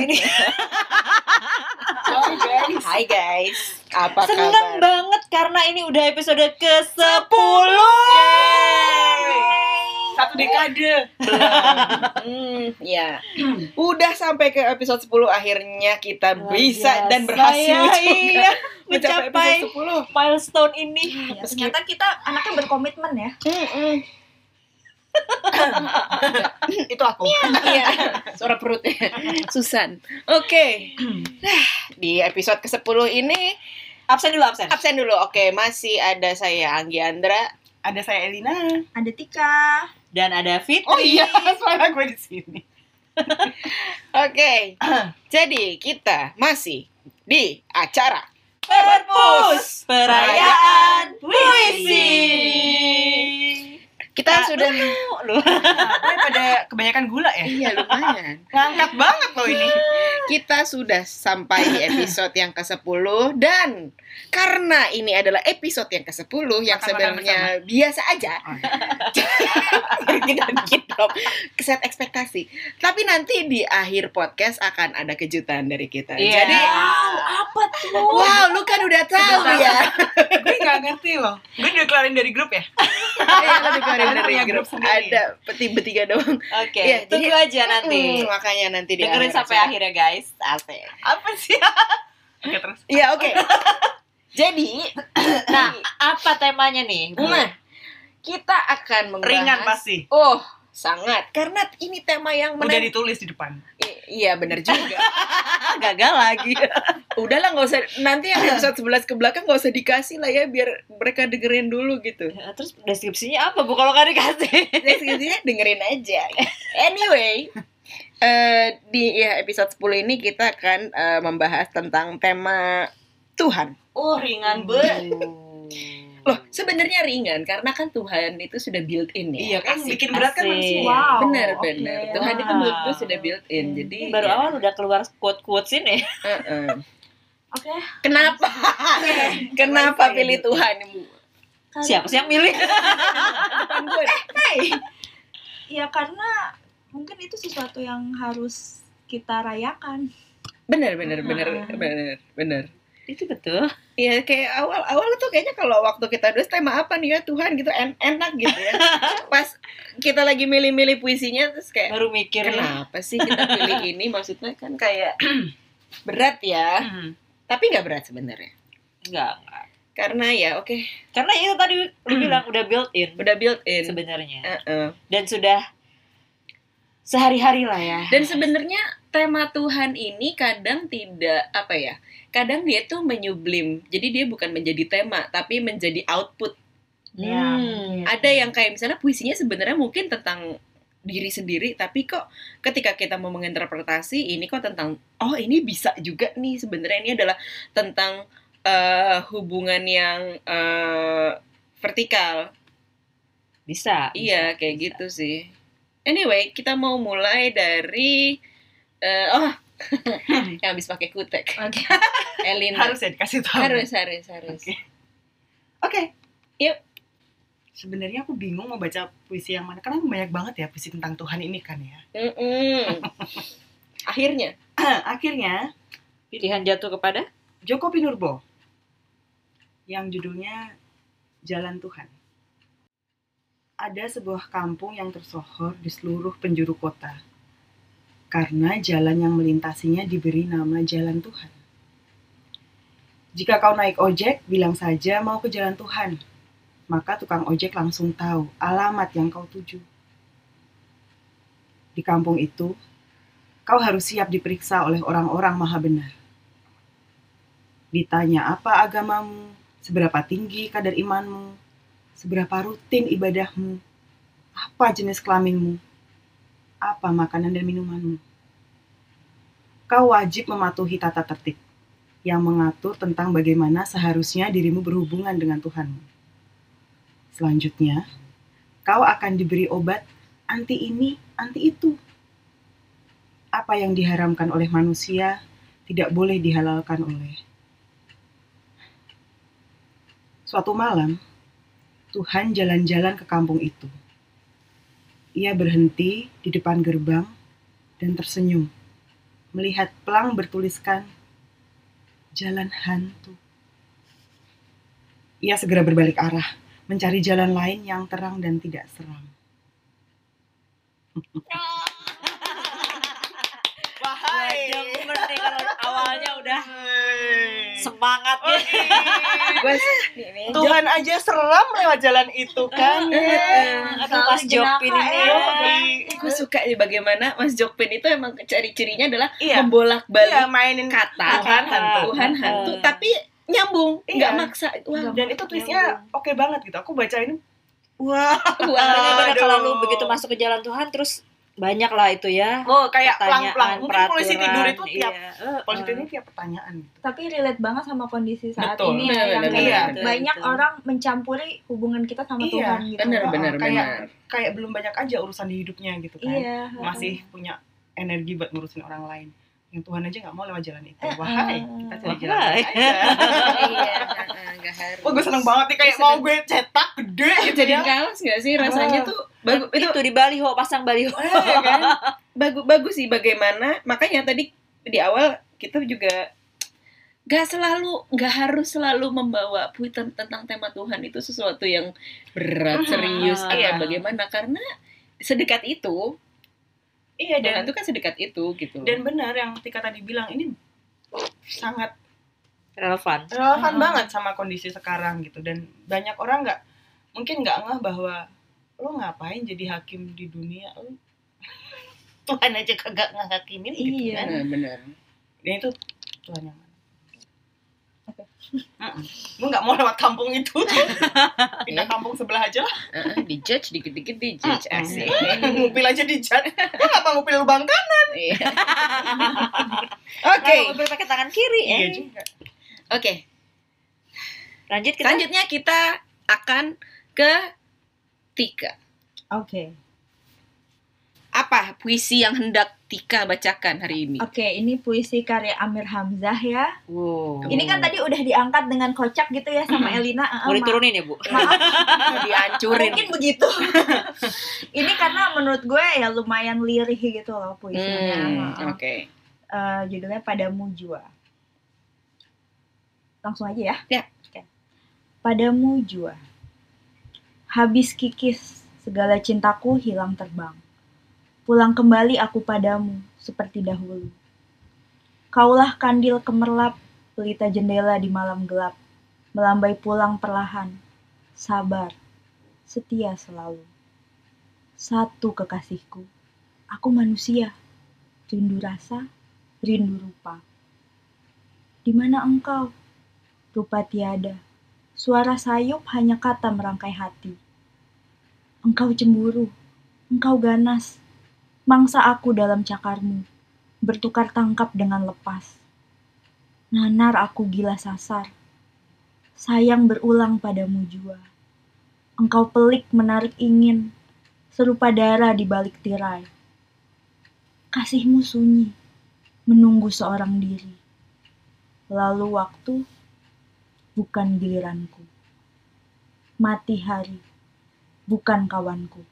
sini Why guys? Hai guys, apa seneng kabar? banget karena ini udah episode ke-10. Satu dekade. Hmm, ya. Udah sampai ke episode 10 akhirnya kita Luar bisa dan biasa berhasil ya, juga iya, mencapai mencapai episode 10. milestone ini. Ya, ternyata kita anaknya berkomitmen ya Mm-mm. Itu aku. Iya, suara perutnya. Susan. Oke. Nah, di episode ke-10 ini Absen dulu absen. absen dulu. Oke, masih ada saya Anggi Andra. Ada saya Elina. ada Tika Dan ada Fitri. Oh iya, suara gue di sini. Oke. Jadi, kita masih di acara Perpus perayaan puisi. Kita sudah Lu. Gue pada kebanyakan gula ya. Iya, lumayan. Ngangkat banget loh ini. Kita sudah sampai di episode yang ke-10 dan karena ini adalah episode yang ke-10 yang Makan-makan sebenarnya biasa aja. Oh, Biar dong, set ekspektasi. Tapi nanti di akhir podcast akan ada kejutan dari kita. Iya. Jadi, wow apa tuh wow, lu kan udah tahu ya. gue nggak ngerti loh. Gue udah keluarin dari grup ya. Iya, lu dikeluarin Ada dari grup. grup sendiri. Ada peti bertiga doang. Oke, Iya, tunggu jadi- aja nanti. Hmm, makanya nanti di Dengerin akhir sampai acara. akhir ya guys. Asik. Apa sih? Oke terus. Iya, oke. Jadi, Nah, apa temanya nih? Nah, kita akan membahas Ringan pasti. Oh, sangat. Karena ini tema yang Udah menarik. ditulis di depan. I- iya, benar juga. gagal lagi. Udahlah nggak usah nanti yang episode 11 ke belakang nggak usah dikasih lah ya biar mereka dengerin dulu gitu. Ya, Terus deskripsinya apa bu kalau nggak dikasih? Deskripsinya dengerin aja. Anyway, eh di ya episode 10 ini kita akan eh, membahas tentang tema Tuhan. Oh ringan banget. Loh, sebenarnya ringan karena kan Tuhan itu sudah built in ya. Iya kan Asik, bikin berat kan manusia. Wow. Benar, oke. benar. Tuhan itu Wow. menurutku sudah built in. Jadi Ini baru ya, awal udah keluar quote quotes ini. eh-eh. oke Kenapa? Kenapa Wifi pilih gitu. Tuhan? Karena- Siapa sih yang milih? Depan gue deh. ya karena mungkin itu sesuatu yang harus kita rayakan Bener, bener, bener, Hmm. bener, bener. Itu betul. Iya kayak awal awal tuh kayaknya kalau waktu kita nulis tema apa nih ya Tuhan gitu en- enak gitu ya. Pas kita lagi milih-milih puisinya terus kayak Baru mikir. ya. kenapa sih kita pilih ini maksudnya kan kayak berat ya. Hmm. Tapi nggak berat sebenarnya. Enggak. Karena ya oke Karena itu tadi lu bilang udah built in udah built in. sebenarnya. Heeh. Dan sudah sehari-hari lah ya. Dan sebenarnya tema Tuhan ini kadang tidak apa ya? Kadang dia tuh menyublim. Jadi dia bukan menjadi tema tapi menjadi output. Hmm. ada yang kayak misalnya puisinya sebenarnya mungkin tentang diri sendiri tapi kok ketika kita mau menginterpretasi ini kok tentang oh ini bisa juga nih sebenarnya ini adalah tentang eh, hubungan yang eh, vertikal Bisa. iya bisa, kayak bisa. gitu sih anyway kita mau mulai dari eh, oh yang habis pakai kutek oke Elina Harus ya dikasih tahu. harus harus harus Oke. Oke. Yuk. Sebenarnya aku bingung mau baca puisi yang mana karena banyak banget ya puisi tentang Tuhan ini kan ya. Mm-mm. akhirnya Akhirnya Pilihan jatuh kepada Joko Pinurbo yang judulnya Jalan Tuhan. Ada sebuah kampung yang tersohor di seluruh penjuru kota karena jalan yang melintasinya diberi nama Jalan Tuhan. Jika kau naik ojek, bilang saja mau ke Jalan Tuhan. Maka tukang ojek langsung tahu alamat yang kau tuju. Di kampung itu, kau harus siap diperiksa oleh orang-orang maha benar. Ditanya apa agamamu, seberapa tinggi kadar imanmu, seberapa rutin ibadahmu, apa jenis kelaminmu, apa makanan dan minumanmu. Kau wajib mematuhi tata tertib yang mengatur tentang bagaimana seharusnya dirimu berhubungan dengan Tuhanmu. Selanjutnya, kau akan diberi obat anti ini, anti itu. Apa yang diharamkan oleh manusia tidak boleh dihalalkan oleh. Suatu malam, Tuhan jalan-jalan ke kampung itu. Ia berhenti di depan gerbang dan tersenyum melihat pelang bertuliskan jalan hantu. Ia segera berbalik arah, mencari jalan lain yang terang dan tidak seram. Waduh, aku ngerti kalau awalnya udah semangat ya. Gue nih, Tuhan aja seram lewat jalan itu kan. Aduh, Mas Jopin ini ya. gue suka nih bagaimana Mas Jokpin itu emang ciri-cirinya adalah Iya. membolak-balik Iya, mainin kata Tuhan hantu. Tuhan hantu, Heeh. tapi nyambung, Iya. nggak maksa. Wah, Dan itu twistnya oke banget gitu. Aku baca ini, wah. wah. Bener-bener kalau lu begitu masuk ke jalan Tuhan terus banyak lah itu ya. Oh, kayak pelang-pelang. Mungkin polisi peraturan, tidur itu tiap iya. Heeh. polisi tidur tiap pertanyaan gitu. tapi relate banget sama kondisi saat Betul. ini ya Benar, yang banyak betul. orang mencampuri hubungan kita sama Iya, Tuhan gitu Bener, bener, kayak bener. kayak belum banyak aja urusan di hidupnya gitu kan. iya Masih punya energi buat ngurusin orang lain. Yang Tuhan aja nggak mau lewat jalan itu. Eh, Wahai, eh. kita cari jalan Wahai. lain aja. Iya, heeh, nggak harus. Wah, gue seneng banget nih kayak mau gue cetak gede gitu Jadi ya. kaos nggak sih rasanya tuh bagus itu itu di baliho pasang baliho. Eh, ya kan? bagus bagus sih bagaimana makanya tadi di awal kita juga nggak selalu nggak harus selalu membawa puisi ten- tentang tema Tuhan itu sesuatu yang berat serius atau iya. bagaimana karena sedekat itu Iya Tuhan dan itu kan sedekat itu gitu dan benar yang Tika tadi bilang ini sangat Relevan. relevan banget sama kondisi sekarang gitu dan banyak orang nggak mungkin nggak ngeh bahwa lo ngapain jadi hakim di dunia lo Tuhan aja kagak ngehakimin gitu Iya. kan benar dan itu Tuhan yang mana Oke. Mm-mm. gue nggak mau lewat kampung itu pindah kampung sebelah aja lah di judge dikit dikit di judge asik ngupil aja di jan gue ngapa ngupil lubang kanan Iya. Oke. oke mobil pakai tangan kiri. iya eh. juga oke Lanjut kita. selanjutnya kita akan ke Tika oke apa puisi yang hendak Tika bacakan hari ini? oke ini puisi karya Amir Hamzah ya Wow. ini kan tadi udah diangkat dengan kocak gitu ya sama Elina Eh, Mau ma- diturunin ya, Bu? maaf Dihancurin. mungkin begitu ini karena menurut gue ya lumayan lirih gitu loh puisinya Hmm. Oke. Eh, judulnya Padamu Jua. Langsung aja ya. Ya. Oke. Padamu Jua. Habis kikis, segala cintaku hilang terbang. Pulang kembali aku padamu, seperti dahulu. Kaulah kandil kemerlap, pelita jendela di malam gelap. Melambai pulang perlahan. Sabar, setia selalu. Satu kekasihku, aku manusia. Rindu rasa, rindu rupa. Di mana engkau? Rupa tiada. Suara sayup hanya kata merangkai hati. Engkau cemburu, engkau ganas. Mangsa aku dalam cakarmu, bertukar tangkap dengan lepas. Nanar aku gila sasar. Sayang berulang padamu jua. Engkau pelik menarik ingin, serupa darah di balik tirai. Kasihmu sunyi, menunggu seorang diri. Lalu waktu bukan giliranku. Mati hari bukan kawanku.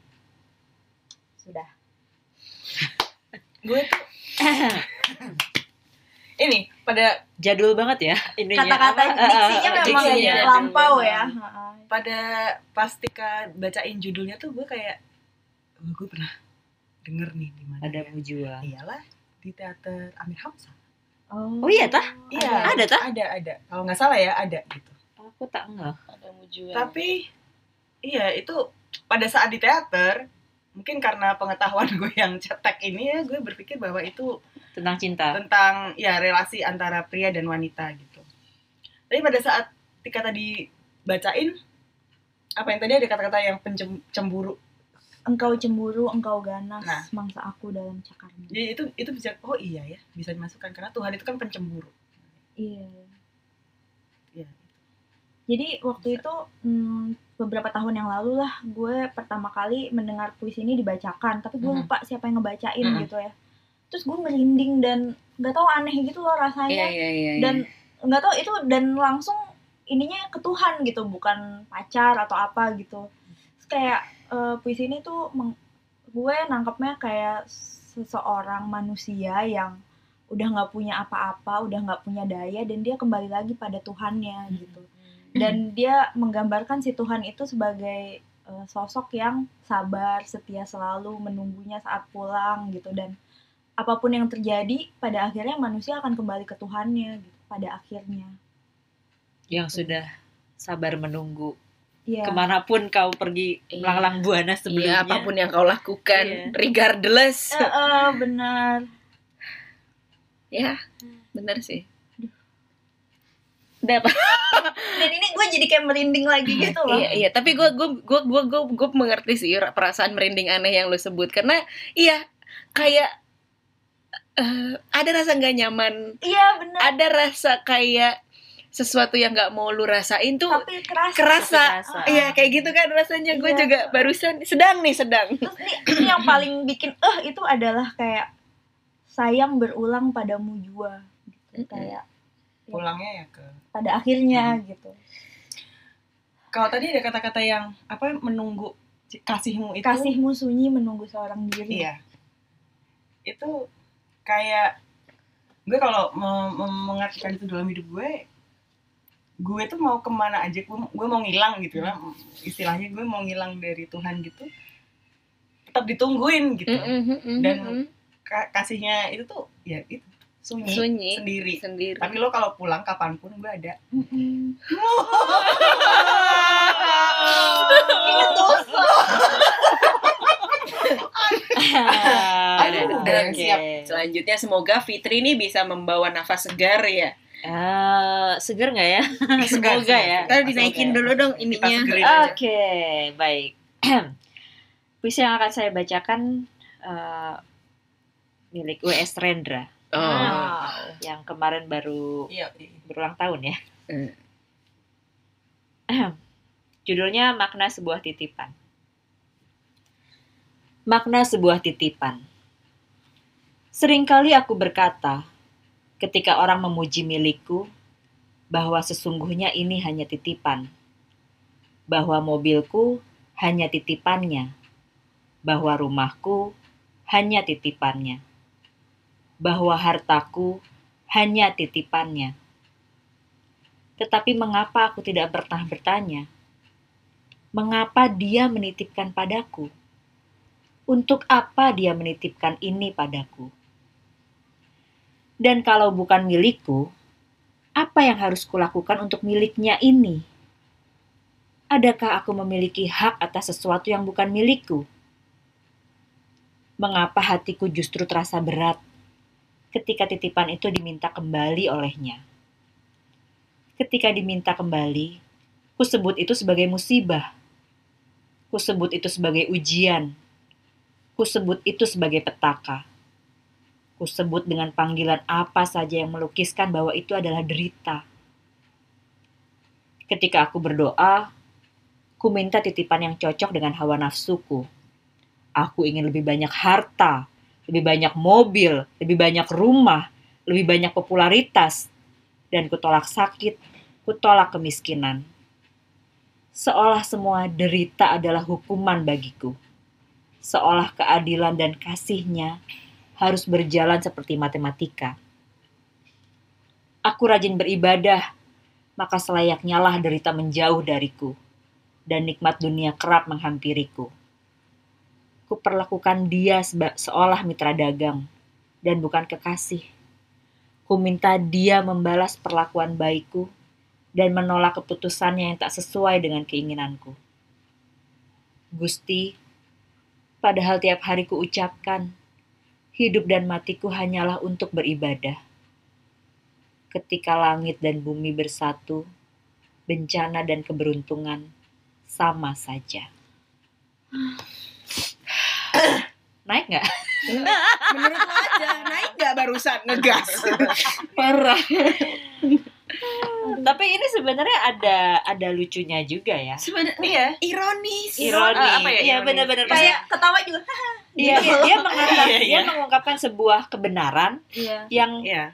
Sudah. gue tuh ini pada Jadul banget ya ininya. Kata-kata diksinya eh, memang diksinya. lampau ya. pada pas Tika bacain judulnya tuh gue kayak oh, gue pernah denger nih di mana Ada ya? Mujua. iyalah di teater Amir Hamzah Oh, Oh iya, tah? iya Ada, tah? ada ada kalau nggak salah ya ada gitu Aku tak ngeh. Ada mujuan. tapi iya itu pada saat di teater mungkin karena pengetahuan gue yang cetek ini ya gue berpikir bahwa itu Tentang cinta. tentang ya relasi antara pria dan wanita gitu. Tapi pada saat Tika tadi bacain apa yang tadi ada kata-kata yang pencemburu. Engkau cemburu, engkau ganas, Nah. mangsa aku dalam cakarmu. Jadi itu itu bisa oh iya ya bisa dimasukkan karena Tuhan itu kan pencemburu. Iya. Iya. Jadi waktu itu hmm, beberapa tahun yang lalu lah gue pertama kali mendengar puisi ini dibacakan, tapi gue Mhm. lupa siapa yang ngebacain Mhm. gitu ya. Terus gue merinding dan nggak tahu aneh gitu loh Iya rasanya. iya iya. Dan nggak tahu itu dan langsung ininya ke Tuhan gitu, bukan pacar atau apa gitu. Terus kayak eh, puisi ini tuh meng- gue nangkepnya kayak seseorang manusia yang udah nggak punya apa-apa, udah nggak punya daya dan dia kembali lagi pada Tuhannya gitu. Dan dia menggambarkan si Tuhan itu sebagai eh, sosok yang sabar, setia selalu menunggunya saat pulang gitu dan apa pun yang terjadi pada akhirnya manusia akan kembali ke Tuhannya gitu pada akhirnya. Yang sudah sabar menunggu Iya. ke mana pun kau pergi Iya. melanglang buana Iya, sebelumnya. apa pun yang kau lakukan, Iya. regardless. Eh, eh, benar. Ya, benar sih. Apa? Dan ini gue jadi kayak merinding lagi gitu loh. Iya, iya. Tapi gue gue gue gue gue gue mengerti sih perasaan merinding aneh yang lu sebut karena iya kayak eh, ada rasa nggak nyaman, Iya benar. ada rasa kayak sesuatu yang nggak mau lu rasain tuh Tapi kerasa. kerasa. kerasa. Iya, kayak gitu kan rasanya. Gue Iya. juga barusan sedang nih sedang. Terus ini, ini yang paling bikin eh itu adalah kayak sayang berulang padamu jua gitu. Kayak Pulangnya ya ke pada akhirnya gitu. kalau tadi ada kata-kata yang apa menunggu kasihmu itu Kasihmu sunyi menunggu seorang diri. iya itu kayak gue kalau me- me- mengartikan itu dalam hidup gue gue tuh mau ke mana aja gue, gue mau ngilang gitu lah istilahnya gue mau ngilang dari Tuhan gitu tetap ditungguin gitu. Dan- Ka- kasihnya itu tuh ya itu sunyi, sunyi sendiri. sendiri. tapi lo kalau pulang kapan pun gue ada. Dosa. Ada, Aduh, udah siap. Selanjutnya semoga Fitri ini bisa membawa nafas segar ya. Eh, seger nggak ya? Segar, Semoga segar. ya. Ntar dinaikin dulu dong Kita ininya. Oke, baik. Puisi yang akan saya bacakan eh, milik W.S. Rendra Oh. Wow. yang kemarin baru iya iya. berulang tahun ya. Hmm. Judulnya Makna Sebuah Titipan. Makna sebuah titipan. Seringkali aku berkata, ketika orang memuji milikku, bahwa sesungguhnya ini hanya titipan. Bahwa mobilku hanya titipannya. Bahwa rumahku hanya titipannya. Bahwa hartaku hanya titipannya. Tetapi mengapa aku tidak pernah bertanya? Mengapa dia menitipkan padaku? Untuk apa dia menitipkan ini padaku? Dan kalau bukan milikku, apa yang harus kulakukan untuk miliknya ini? Adakah aku memiliki hak atas sesuatu yang bukan milikku? Mengapa hatiku justru terasa berat ketika titipan itu diminta kembali olehnya? Ketika diminta kembali, ku sebut itu sebagai musibah. Ku sebut itu sebagai ujian. Ku sebut itu sebagai petaka. Ku sebut dengan panggilan apa saja yang melukiskan bahwa itu adalah derita. Ketika aku berdoa, ku minta titipan yang cocok dengan hawa nafsuku. Aku ingin lebih banyak harta, lebih banyak mobil, lebih banyak rumah, lebih banyak popularitas, dan kutolak sakit, kutolak kemiskinan. Seolah semua derita adalah hukuman bagiku. Seolah keadilan dan kasihnya harus berjalan seperti matematika. Aku rajin beribadah, maka selayaknya lah derita menjauh dariku, dan nikmat dunia kerap menghampiriku. Kuperlakukan dia seba- seolah mitra dagang, dan bukan kekasih. Ku minta dia membalas perlakuan baikku dan menolak keputusannya yang tak sesuai dengan keinginanku. Gusti, padahal tiap hari ku ucapkan, hidup dan matiku hanyalah untuk beribadah. Ketika langit dan bumi bersatu, bencana dan keberuntungan sama saja. Naik nggak? Menurut lo aja naik nggak barusan ngegas? Parah. Tapi ini sebenarnya ada ada lucunya juga ya. Sebenarnya Iya. ironis. Ironi. Ah, apa ya, Iya benar-benar. Kayak ketawa juga. Dia dia mengungkap Iya, dia iya. mengungkapkan sebuah kebenaran Iya. yang Iya.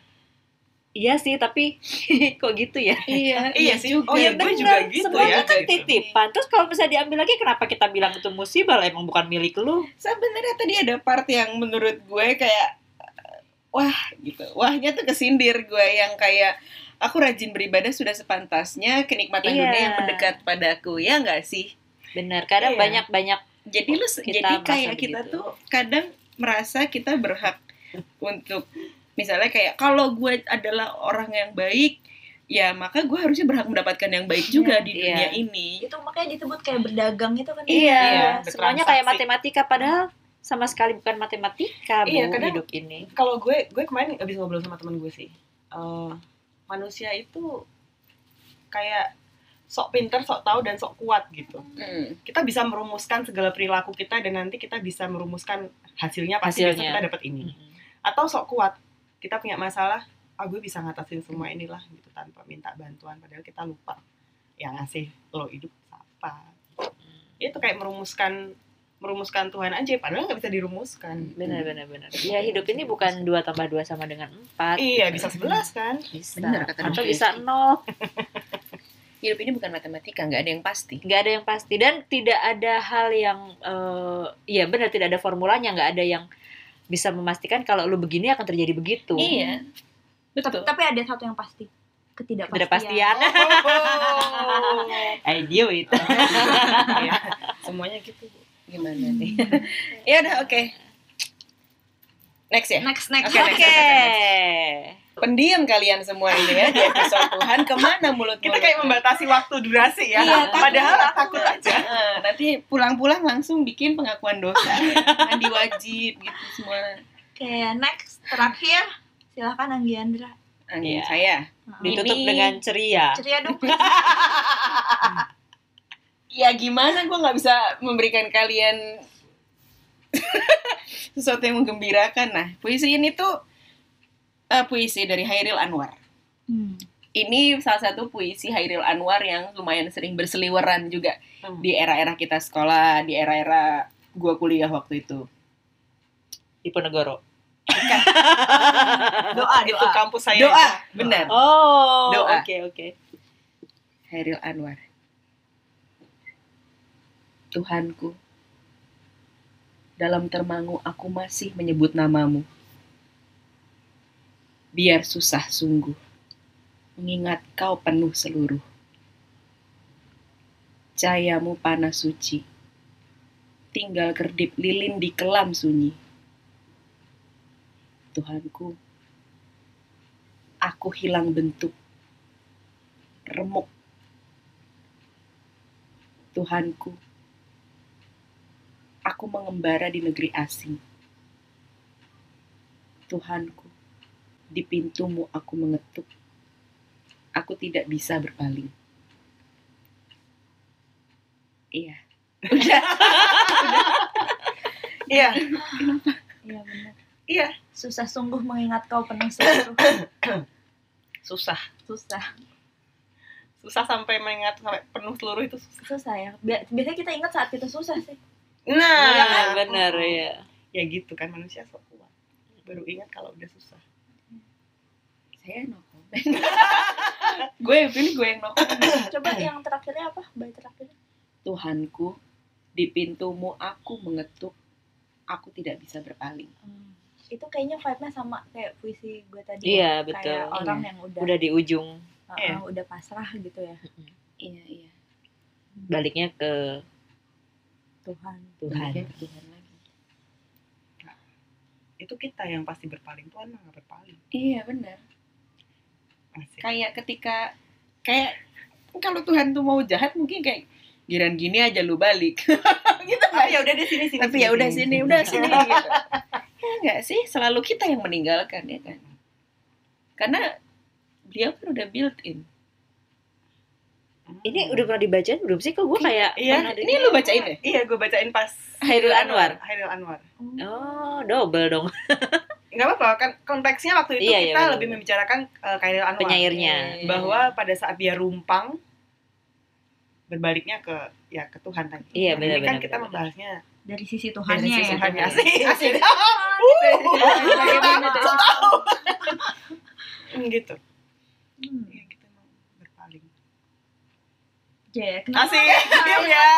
Iya sih, tapi kok gitu ya? Iya, Iya sih. juga. Oh iya, gue juga gitu semuanya ya. kan Gitu. titipan. Terus kalau misalnya diambil lagi, kenapa kita bilang itu musibah lah? Emang bukan milik lu. Sebenarnya tadi ada part yang menurut gue kayak wah gitu. Wahnya tuh kesindir gue yang kayak aku rajin beribadah sudah sepantasnya kenikmatan Iya. dunia yang mendekat padaku ya nggak sih? Benar, kadang Iya. banyak-banyak Jadi lu Kita jadi kayak kita begitu. tuh kadang merasa kita berhak untuk misalnya kayak kalau gue adalah orang yang baik ya maka gue harusnya berhak mendapatkan yang baik juga di Iya. dunia ini. itu makanya disebut kayak berdagang itu kan Iya, Iya, semuanya kayak matematika padahal sama sekali bukan matematika bu Iya, kadang- hidup ini. Kalau gue, gue kemarin abis ngobrol sama teman gue sih. Eh, manusia itu kayak sok pinter, sok tahu dan sok kuat gitu. Hmm. Kita bisa merumuskan segala perilaku kita dan nanti kita bisa merumuskan hasilnya pasti Hasilnya. kita dapat ini. Atau sok kuat, kita punya masalah, ah gue bisa ngatasin semua inilah gitu tanpa minta bantuan padahal kita lupa yang ngasih lo hidup siapa. Itu kayak merumuskan merumuskan Tuhan aja padahal nggak bisa dirumuskan. Benar benar benar. Ya hidup ini bukan dua tambah dua sama dengan empat. Iya bisa sebelas kan. Bisa. Benar kata Atau bisa nol. Hidup ini bukan matematika, nggak ada yang pasti. nggak ada yang pasti dan tidak ada hal yang eh iya benar tidak ada formulanya nggak ada yang bisa memastikan kalau lu begini akan terjadi begitu Iya. tapi, Betul. tapi ada satu yang pasti ketidakpastian ketidakpastian Oh. ideal itu Iya, semuanya gitu. Gimana nih? ya udah oke. Next ya. next next Oke, oke next, Pendiam kalian semua ini ya di episode Tuhan ke mana mulut Kita kayak membatasi waktu durasi ya. Iya, takut. Padahal takut aja. Ah, nanti pulang-pulang langsung bikin pengakuan dosa, mandi wajib gitu semua. oke next terakhir silakan Anggi Andra Angin Iya. saya. ditutup Ini- dengan ceria ceria dong Ya gimana gue nggak bisa memberikan kalian sesuatu yang menggembirakan. Nah, puisi ini tuh eh, puisi dari Hairil Anwar. Hmm. Ini salah satu puisi Hairil Anwar yang lumayan sering berseliweran juga Hmm. di era-era kita sekolah, di era-era gua kuliah waktu itu. Diponegoro doa Itu doa kampus saya. Doa, itu. benar. oh Doa. oke oke Hairil Anwar. Tuhanku, dalam termangu aku masih menyebut namamu. Biar susah sungguh, mengingat kau penuh seluruh. Cahayamu panas suci, tinggal kerdip lilin di kelam sunyi. Tuhanku, aku hilang bentuk, remuk Tuhanku, aku mengembara di negeri asing. Tuhanku, di pintumu aku mengetuk. Aku tidak bisa berpaling. Iya. Udah. Iya, iya benar iya. susah sungguh mengingat kau penuh seluruh Susah. susah Susah sampai mengingat sampai penuh seluruh itu susah. susah ya Bi- biasanya kita ingat saat kita susah sih Nah, Iya kan? benar ya Ya gitu kan manusia sok kuat. Baru ingat kalau udah susah. Saya no comment. gue yang pilih gue yang no comment. coba yang terakhirnya apa bait terakhirnya Tuhanku, di pintumu aku mengetuk. Aku tidak bisa berpaling. itu kayaknya vibe-nya sama kayak puisi gue tadi Iya, ya. betul. kayak orang Iya. yang udah udah di ujung uh, Iya. udah pasrah gitu ya Iya, iya. baliknya ke Tuhan Tuhan Tuhan lagi. Itu kita yang pasti berpaling. Tuhan mah nggak berpaling. Iya, benar. Asik. Kayak ketika kayak kalau Tuhan tuh mau jahat mungkin kayak giran gini aja lu balik. gitu Tapi kan? ya udah di sini sini. Tapi ya udah sini, udah sini gitu. Ya enggak sih, selalu kita yang meninggalkan ya kan. Karena beliau kan udah built in. Ini udah pernah dibacain belum sih kok gue kayak Iya, Ini lu bacain ya? Iya, gue bacain pas Hairil Anwar Hairil Anwar. oh double dong Nggak apa-apa kan konteksnya waktu itu Iya, iya, kita benar, lebih benar. membicarakan uh, Hairil Anwar. penyairnya bahwa pada saat dia rumpang berbaliknya ke ya ke Tuhan tadi. Iya, Nah, benar, Ini kan benar, kita benar. membahasnya dari sisi dari Tuhannya sisi ya Tuhannya. Tuhan. Asik, asik. Bagaimana Hmm, gitu. Hmm. Iya, mau berpaling. Ya, kenapa? Asik, diam ya.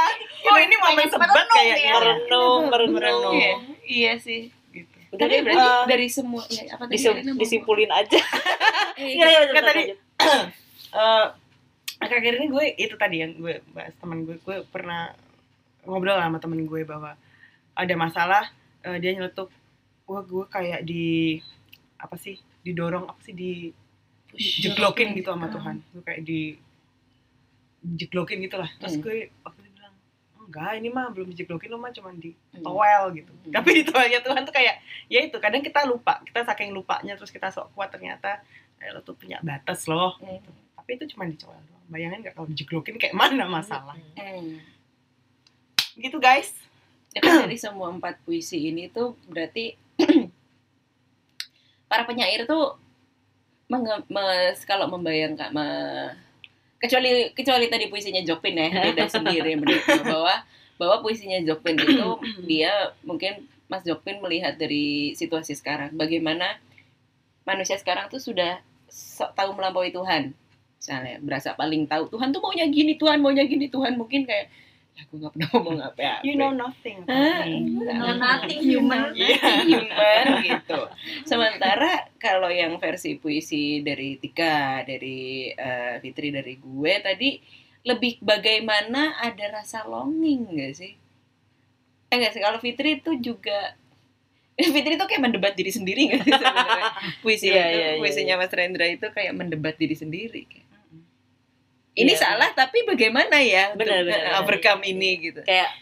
Oh, ini momen sebat kayaknya. Merenung, merenung. Iya, iya sih. Gitu. Udah Tapi deh, berarti Eh, dari semua ya, apa tadi mau- disimpulin aja. Iya, iya, Kan lanjut, tadi-. Eh, akhir-akhir ini gue itu tadi yang gue bahas teman gue gue pernah ngobrol sama temen gue bahwa ada masalah eh, dia nyeletuk wah gue kayak di apa sih didorong apa sih di jeglokin gitu sama Tuhan gue kayak di jeglokin gitu lah terus Hmm. gue waktu itu bilang enggak ini mah belum dijeglokin lo mah cuma di Hmm. towel gitu Hmm. tapi di towelnya Tuhan tuh kayak ya itu kadang kita lupa kita saking lupanya terus kita sok kuat ternyata eh, lo tuh punya batas loh Hmm. tapi itu cuma di towel doang bayangin nggak kalau dijeglokin kayak mana masalah Hmm. gitu guys Ya kan dari semua empat puisi ini tuh berarti para penyair tuh menge- mes- kalau membayangkan me- kecuali kecuali tadi puisinya Jokpin ya beda sendiri menurut gue, bahwa bahwa puisinya Jokpin itu dia mungkin Mas Jokpin melihat dari situasi sekarang. Bagaimana manusia sekarang tuh sudah tahu melampaui Tuhan. Misalnya berasa paling tahu Tuhan tuh maunya gini Tuhan maunya gini Tuhan. Mungkin kayak ya aku nggak pernah ngomong apa you know nothing me. Know nothing human. Iya. human gitu. Sementara kalau yang versi puisi dari Tika, dari eh, Fitri, dari gue tadi lebih bagaimana ada rasa longing gak sih? Eh gak sih, kalau Fitri itu juga Fitri itu kayak mendebat diri sendiri gak sih sebenarnya? Puisi Iya, itu, iya, iya, puisinya Mas Rendra itu kayak mendebat diri sendiri. Kayak, Ini Iya. salah tapi bagaimana ya untuk Benar, benar, benar. overcome ini gitu. Kayak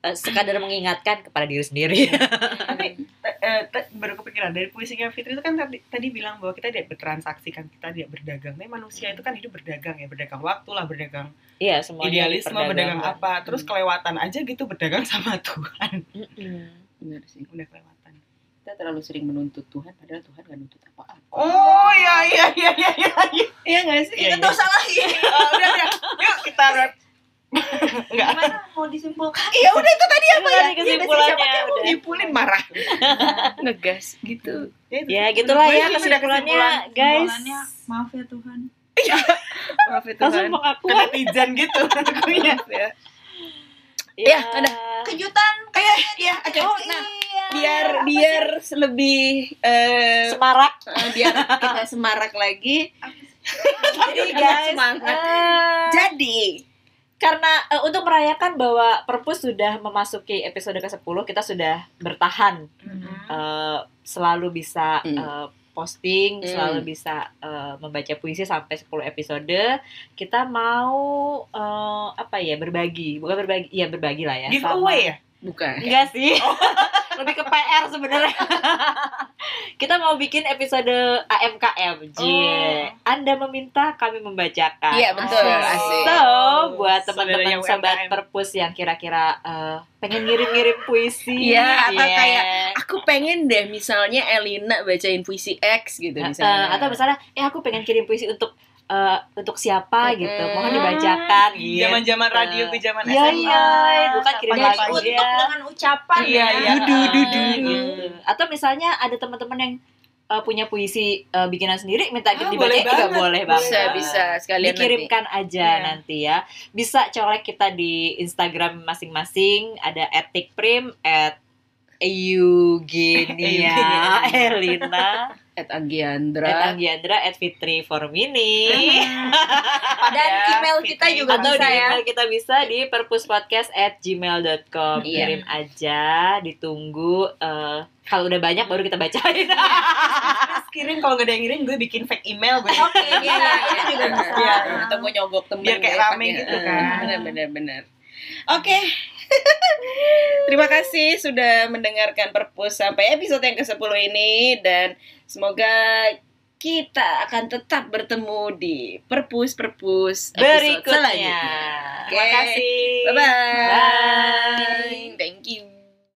eh, sekadar mengingatkan kepada diri sendiri. tapi eh, baru kepikiran dari puisinya Fitri itu kan tadi, tadi bilang bahwa kita tidak bertransaksi kan kita tidak berdagang tapi manusia itu kan hidup berdagang ya berdagang waktu lah berdagang Iya, idealisme berdagang apa terus kelewatan aja gitu berdagang sama Tuhan. Benar sih. udah kelewatan Kita terlalu sering menuntut Tuhan padahal Tuhan gak nuntut apa-apa. oh iya iya iya iya iya Iya gak sih? Iya, itu iya. salah lagi. Oh, udah udah yuk kita enggak Gimana mau disimpulkan? Iya udah itu tadi apa ya? tadi kesimpulannya, Siapa yang mau udah. nyimpulin marah. Ngegas gitu. itu. Ya, gitulah ya kesimpulannya, kesimpulan. guys. Kesimpulannya, maaf ya Tuhan. Maaf ya Langsung Tuhan. pengakuan. ke netizen gitu akunya Ya. Ya, udah. Kejutan. Kayak ya, oke. Oh Nah, iya. biar biar lebih eh semarak. eh, biar kita semarak lagi. Jadi guys, semangat. eh, Jadi, karena eh, untuk merayakan bahwa Perpus sudah memasuki episode ke-10, kita sudah bertahan eh, selalu bisa Hmm. eh, posting, Hmm. selalu bisa eh, membaca puisi sampai 10 episode. Kita mau eh, apa ya, berbagi, bukan berbagi, ya berbagi lah ya. giveaway ya bukan. Enggak sih. Lebih ke PR sebenarnya. Kita mau bikin episode AMKM. Jie. Anda meminta, kami membacakan. Iya, betul. Asik. So, buat teman-teman yang sobat UMKM. perpus yang kira-kira eh, pengen ngirim-ngirim puisi. Iya, atau Iya. kayak, Aku pengen deh misalnya Elina bacain puisi X gitu Eh, misalnya. atau misalnya, eh aku pengen kirim puisi untuk eh, untuk siapa gitu, Mm-mm. mohon dibacakan gitu. zaman-zaman radio gue zaman Iya SMA iya, bukan kirim Pagi-pagi. lagu Untuk ya. dengan ucapan Iya, ya. iya. Dudu, dudu. gitu. Atau misalnya ada teman-teman yang uh, punya puisi uh, bikinan sendiri minta Ah, boleh juga boleh banget. bisa bisa sekalian Dikirimkan aja Iya. nanti ya. Bisa colek kita di Instagram masing-masing ada @tikprim at Eugenia Elina nanti. At Agiandra. at Anggiandra at Fitri Formini Dan Ya, email kita Fitri. juga atau bisa di ya. email kita bisa di perpuspodcast at gmail.com Iya. kirim aja ditunggu eh, kalau udah banyak baru kita bacain Terus kirim kalau gak ada yang ngirim gue bikin fake email gue Oke, bisa. Itu juga bisa. Iya. Atau gue nyogok temen Biar kayak rame gitu eh, kan. Benar benar benar. Oke. Terima kasih sudah mendengarkan Perpus sampai episode yang ke-10 ini dan semoga kita akan tetap bertemu di Perpus episode berikutnya. selanjutnya. terima kasih Bye bye. Thank